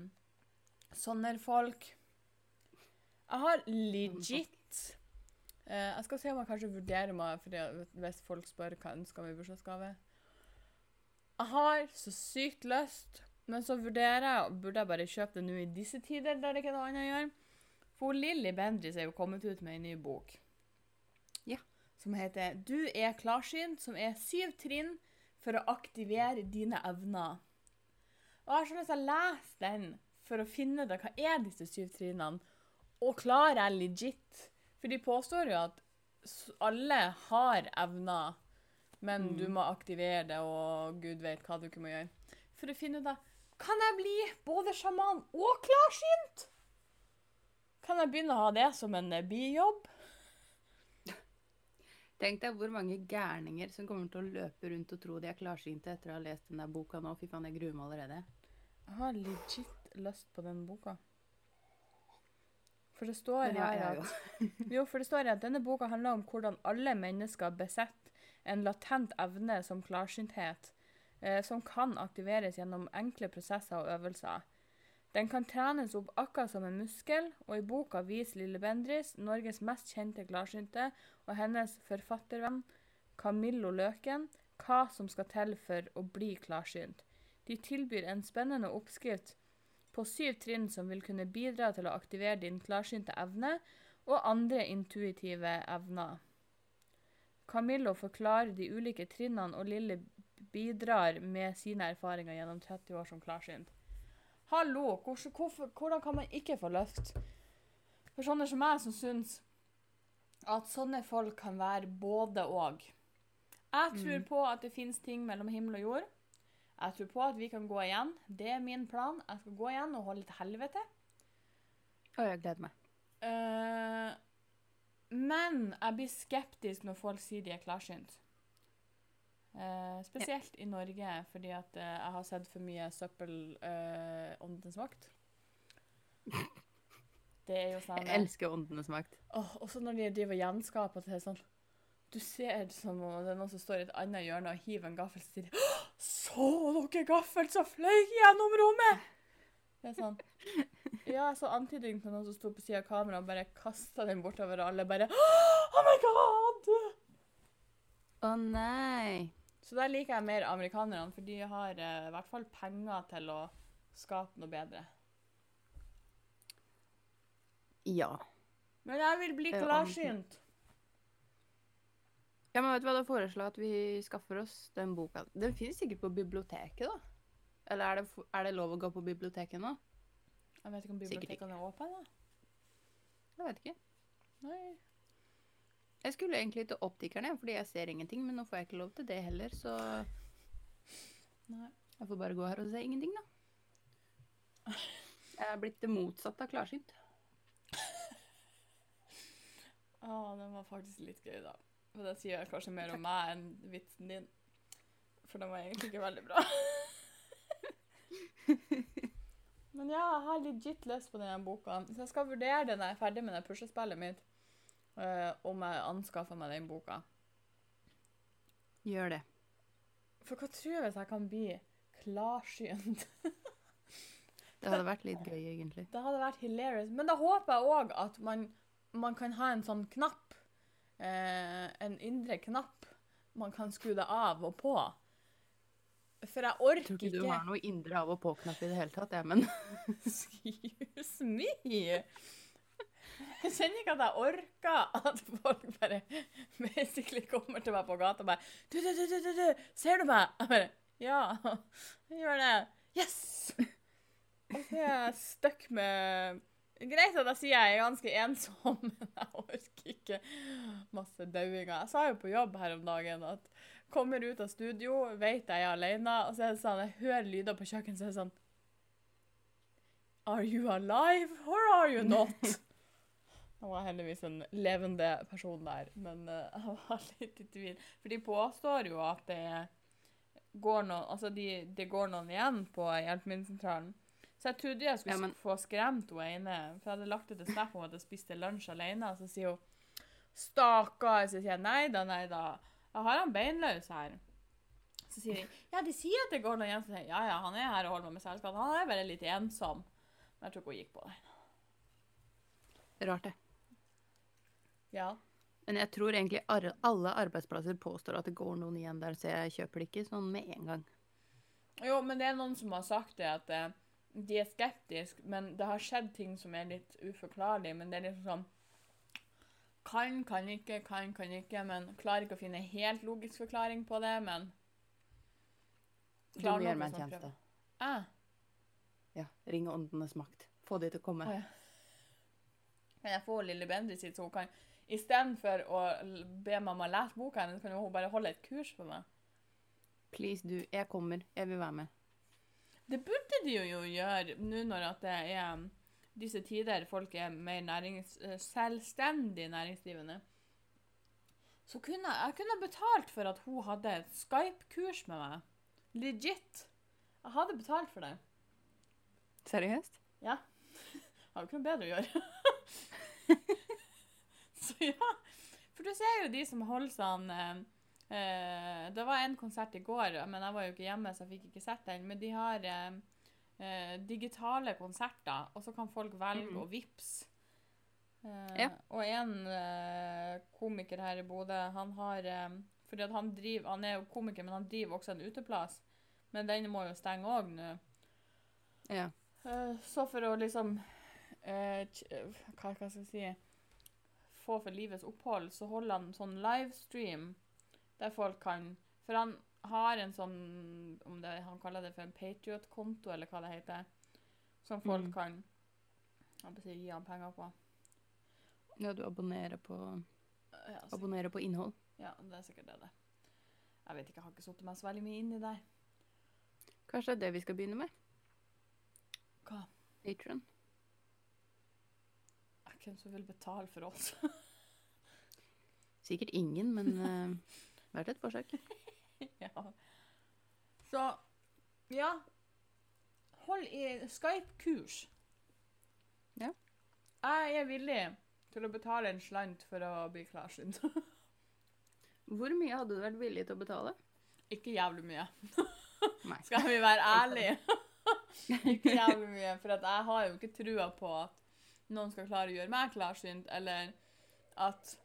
Sånne folk. Jeg har legit eh, Jeg skal se om jeg kanskje vurderer meg fordi hvis folk spør hva jeg ønsker meg i bursdagsgave. Jeg har så sykt lyst, men så vurderer jeg Burde jeg bare kjøpe det nå i disse tider, der det ikke er noe annet å gjøre? For Lilly Bendriss er jo kommet ut med en ny bok. Ja. Som heter 'Du er klarsynt', som er syv trinn for å aktivere dine evner. Og jeg har så lyst til å lese den for å finne ut hva er disse syv trinnene. Og klarer jeg legit? For de påstår jo at alle har evner, men Mm. du må aktivere det, og gud vet hva du ikke må gjøre. For å finne ut av Kan jeg bli både sjaman og klarsynt? Kan jeg begynne å ha det som en eh, bijobb? Tenk deg hvor mange gærninger som kommer til å løpe rundt og tro de er klarsynte etter å ha lest den der boka nå. Fy faen, jeg gruer meg allerede. Jeg har legit lyst på den boka. For det står her at Jo, for det står at denne boka handler om hvordan alle mennesker besetter en latent evne som klarsynthet, eh, som kan aktiveres gjennom enkle prosesser og øvelser. Den kan trenes opp akkurat som en muskel, og i boka viser Lille Bendris, Norges mest kjente klarsynte, og hennes forfattervenn Camillo Løken, hva som skal til for å bli klarsynt. De tilbyr en spennende oppskrift på syv trinn som vil kunne bidra til å aktivere din klarsynte evne og andre intuitive evner. Camillo forklarer de ulike trinnene, og Lille bidrar med sine erfaringer gjennom 30 år som klarsynt. Hallo, hvordan, hvorfor, hvordan kan man ikke få løft? For sånne som meg som syns at sånne folk kan være både og. Jeg tror Mm. på at det finnes ting mellom himmel og jord. Jeg tror på at vi kan gå igjen. Det er min plan. Jeg skal gå igjen og holde til helvete. Og jeg gleder meg. Uh, men jeg blir skeptisk når folk sier de er klarsynt. Eh, spesielt i Norge, fordi at eh, jeg har sett for mye søppel uh, Åndenes makt. Det er jo sånn Jeg elsker åndenes makt. Oh, Også når de driver og gjenskaper til sånn Du ser det som om det er noen som står i et annet hjørne og hiver en gaffel, så sier de Så dere gaffel som fløy gjennom rommet? Det er sånn Ja, jeg så antydning til noen som sto på sida av kameraet og bare kasta den bortover, alle bare Oh my god! Å nei! Så der liker jeg mer amerikanerne, for de har eh, i hvert fall penger til å skape noe bedre. Ja. Men jeg vil bli Eh, klarsynt. Ja, men vet du hva, da foreslår jeg at vi skaffer oss den boka. Den finnes sikkert på biblioteket, da. Eller er det, er det lov å gå på biblioteket nå? Jeg vet ikke om bibliotekene er åpne. da. Jeg vet ikke. Nei. Jeg skulle egentlig til optikeren, fordi jeg ser ingenting, men nå får jeg ikke lov til det heller, så Nei. jeg får bare gå her og se ingenting, da. Jeg er blitt det motsatte av klarsynt. Å, den var faktisk litt gøy, da. Men det sier kanskje mer om meg enn vitsen din. For den var egentlig ikke veldig bra. Men ja, jeg har legit lyst på denne boka. Så jeg skal vurdere det når jeg er ferdig med det puslespillet mitt, eh, om jeg anskaffer meg den boka. Gjør det. For hva tror jeg hvis jeg kan bli klarsynt? Det hadde vært litt gøy, egentlig. Det hadde vært hilarious. Men da håper jeg òg at man, man kan ha en sånn knapp, eh, en indre knapp, man kan skru det av og på. For jeg orker Jeg tror ikke du har noe indre av og på-knapp i det hele tatt, jeg, men Excuse me! Jeg kjenner ikke at jeg orker at folk bare basically kommer til meg på gata og bare Du, du, du, du, du, du ser du meg? Jeg bare Ja, jeg gjør det. Yes! Og så er jeg stuck med Greit at jeg sier jeg er ganske ensom, men jeg orker ikke masse dauinger. Jeg sa jo på jobb her om dagen at kommer ut av studio, vet jeg er alene, og så er det sånn, jeg hører lyder på kjøkkenet, så er det sånn Are you alive, or are you not? Det var heldigvis en levende person der, men uh, jeg var litt i tvil. For de påstår jo at det går noen, altså de, det går noen igjen på hjelpemiddelsentralen. Så jeg trodde jeg skulle Ja, men- få skremt hun ene, for jeg hadde lagt ut et snap om at jeg spiste lunsj alene, og så sier hun Stakkar. Så sier jeg nei da, nei da. Jeg har han beinløs her. Så sier de ja, de sier at det går noen igjen. Så sier ja, ja, han er her og holder meg med selskap. Han er bare litt ensom. Men jeg tror ikke hun gikk på det. rart det. Ja. Men jeg tror egentlig alle arbeidsplasser påstår at det går noen igjen der, så jeg kjøper det ikke sånn med en gang. Jo, men det er noen som har sagt det, at eh, de er skeptiske, men det har skjedd ting som er litt uforklarlige. Men det er liksom sånn Kan, kan ikke, kan, kan ikke. Men klarer ikke å finne helt logisk forklaring på det, men Du må gjøre meg en tjeneste. ah, Ja, Ring åndenes makt. Få de til å komme. Å, ja. Men jeg får Lille Bendriss hit, så hun kan istedenfor å be mamma lese boka hennes, kan hun bare holde et kurs for meg? Please, du. Jeg kommer. Jeg vil være med. Det burde de jo gjøre nå når det er um, disse tider folk er mer nærings, eh, selvstendig næringsdrivende. Så kunne jeg kunne betalt for at hun hadde et Skype-kurs med meg. Legit. Jeg hadde betalt for det. Seriøst? Ja. Har jo ikke noe bedre å gjøre. så ja. For du ser jo de som holder sånn eh, eh, Det var en konsert i går, men jeg var jo ikke hjemme, så jeg fikk ikke sett den. Men de har eh, eh, digitale konserter, og så kan folk velge Mhm. å vippse. Eh, Ja. Og en komiker her i Bodø, han har Fordi han driver Han er jo komiker, men han driver også en uteplass. Men den må jo stenge òg nå. Ja. Så for å liksom uh, hva skal jeg si Få for livets opphold, så holder han sånn livestream der folk kan For han har en sånn om det, Han kaller det for en Patriot-konto, eller hva det heter. Som folk mm. kan jeg gi han penger på. ja, du abonnerer på, Ja, abonnerer på innhold. ja, det er sikkert det. det. Jeg vet ikke, jeg har ikke satt meg så veldig mye inn i det. Kanskje det er det vi skal begynne med? Hva? Patron. Hvem som vil betale for oss? Sikkert ingen, men uh, verdt et forsøk. ja. Så ja. Hold i Skype-kurs. Ja. Jeg er villig til å betale en slant for å bli klarsynt. Hvor mye hadde du vært villig til å betale? Ikke jævlig mye. Skal vi være ærlige? ikke jævlig mye. For jeg har jo ikke trua på at noen skal klare å gjøre meg klarsynt, eller at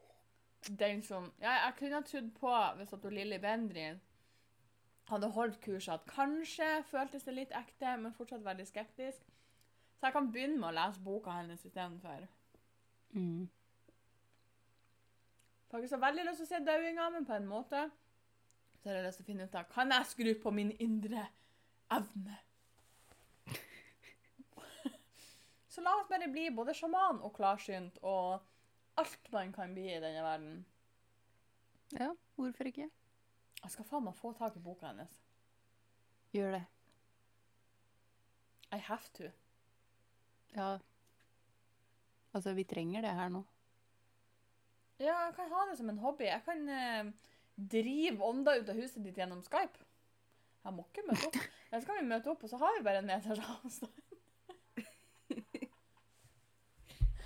den som Ja, jeg kunne ha trodd på, hvis at Lilly Bendrin hadde holdt kurset, at kanskje føltes det litt ekte, men fortsatt veldig skeptisk. Så jeg kan begynne med å lese boka hennes istedenfor. Mm. Faktisk har veldig lyst til å se dauinga, men på en måte så har jeg lyst til å finne ut av Kan jeg skru på min indre evne? Så la oss bare bli både sjaman og klarsynt og alt man kan bli i denne verden. Ja, hvorfor ikke? Jeg skal faen meg få tak i boka hennes. Gjør det. I have to. Ja. Altså, vi trenger det her nå. Ja, jeg kan ha det som en hobby. Jeg kan eh, drive ånder ut av huset ditt gjennom Skype. Jeg må ikke møte opp. Eller så kan vi møte opp, og så har vi bare en meters avstand.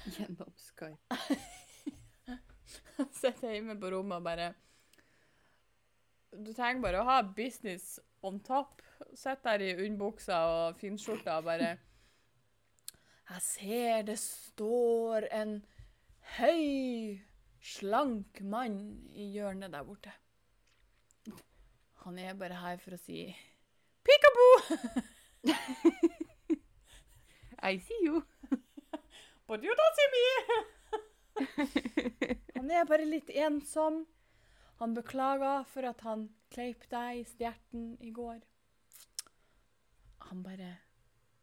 Gjennom Skype. Sitter hjemme på rommet og bare Du trenger bare å ha business on top. Sitter der i underbuksa og finskjorta og bare Jeg ser det står en høy, slank mann i hjørnet der borte. Han er bare her for å si Peekaboo! I see you. But you don't see me! Han er bare litt ensom. Han beklager for at han kleip deg i stjerten i går. Han bare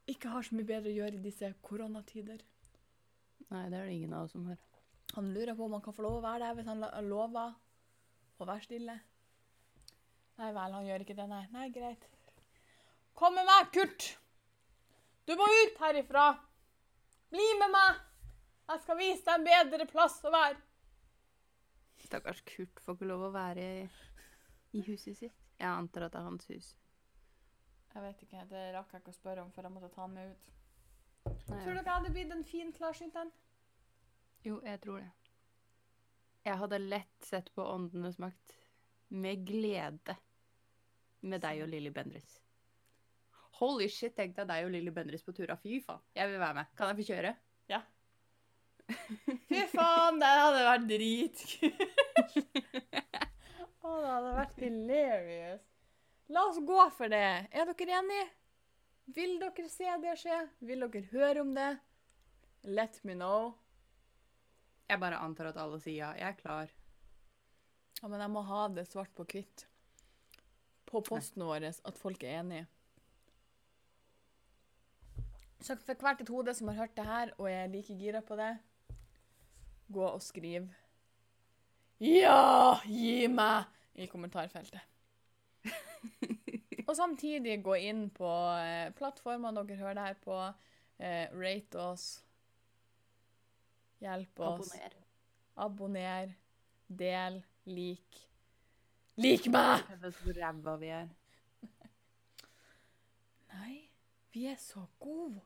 ikke har så mye bedre å gjøre i disse koronatider. Nei, det er det ingen av oss som har. Han lurer på om han kan få lov å være der hvis han lover å være stille. Nei vel, han gjør ikke det, nei. Nei, greit. Kom med meg, Kurt! Du må ut herifra! Bli med meg! Jeg skal vise deg en bedre plass å være. Stakkars Kurt får ikke lov å være i huset sitt. Jeg antar at det er hans hus. Jeg vet ikke, det rakk jeg ikke å spørre om før jeg måtte ta han med ut. Nei, Tror dere jeg hadde blitt en fin klarsynt en? Jo, jeg tror det. Jeg hadde lett sett på Åndenes makt med glede med deg og Lilly Bendriss. Holy shit, tenk deg deg og Lilly Bendriss på tur. Fy faen, jeg vil være med. Kan jeg få kjøre? Ja. Fy faen, det hadde vært dritkult. Å, det hadde vært hilarious. La oss gå for det. Er dere enige? Vil dere se det skje? Vil dere høre om det? Let me know. Jeg bare antar at alle sier ja. Jeg er klar. Ja, men jeg må ha det svart på hvitt på posten vår at folk er enige. Så for hvert et hode som har hørt det her, og er like gira på det, gå og skriv Ja, gi meg! i kommentarfeltet. og samtidig gå inn på eh, plattformene dere hører det her på. Eh, rate oss. Hjelp oss. Abonner. Abonner, del, lik. Lik meg! Hvor ræva vi er. Nei, vi er så gode.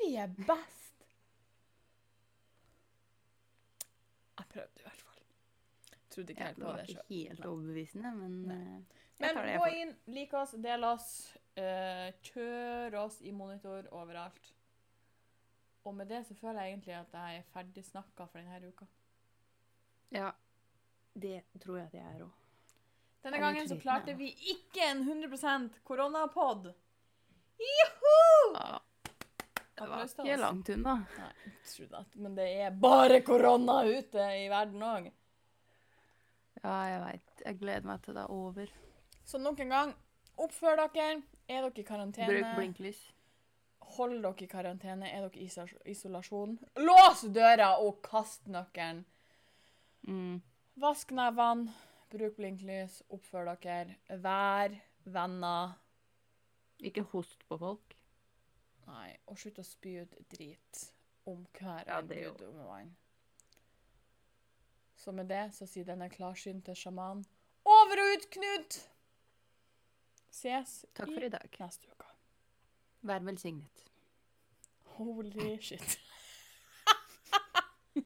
Vi er best. Jeg prøvde i hvert fall. Trodde ikke Ja, helt det på var ikke helt overbevisende, men eh, Men det gå inn, lik oss, del oss, uh, kjør oss i monitor overalt. Og med det så føler jeg egentlig at jeg er ferdig snakka for denne uka. Ja, det tror jeg at jeg er òg. Denne gangen så klarte vi ikke en 100 koronapod. Joho! Ja, det var ikke langt unna. Nei, tro det. Men det er bare korona ute i verden òg. Ja, jeg veit. Jeg gleder meg til det er over. Så nok en gang, oppfør dere. Er dere i karantene? Bruk blinklys. Hold dere i karantene. Er dere i isolasjon? Lås døra og kast nøkkelen. Mm. Vask nevene. Bruk blinklys. Oppfør dere. Vær venner. Ikke host på folk. Nei, og slutt å spy ut drit om hver Ja, gud om vann. Så med det så sier denne klarsynte sjaman over og ut, Knut! Ses Takk for i dag. neste uke. Vær velsignet. Holy shit.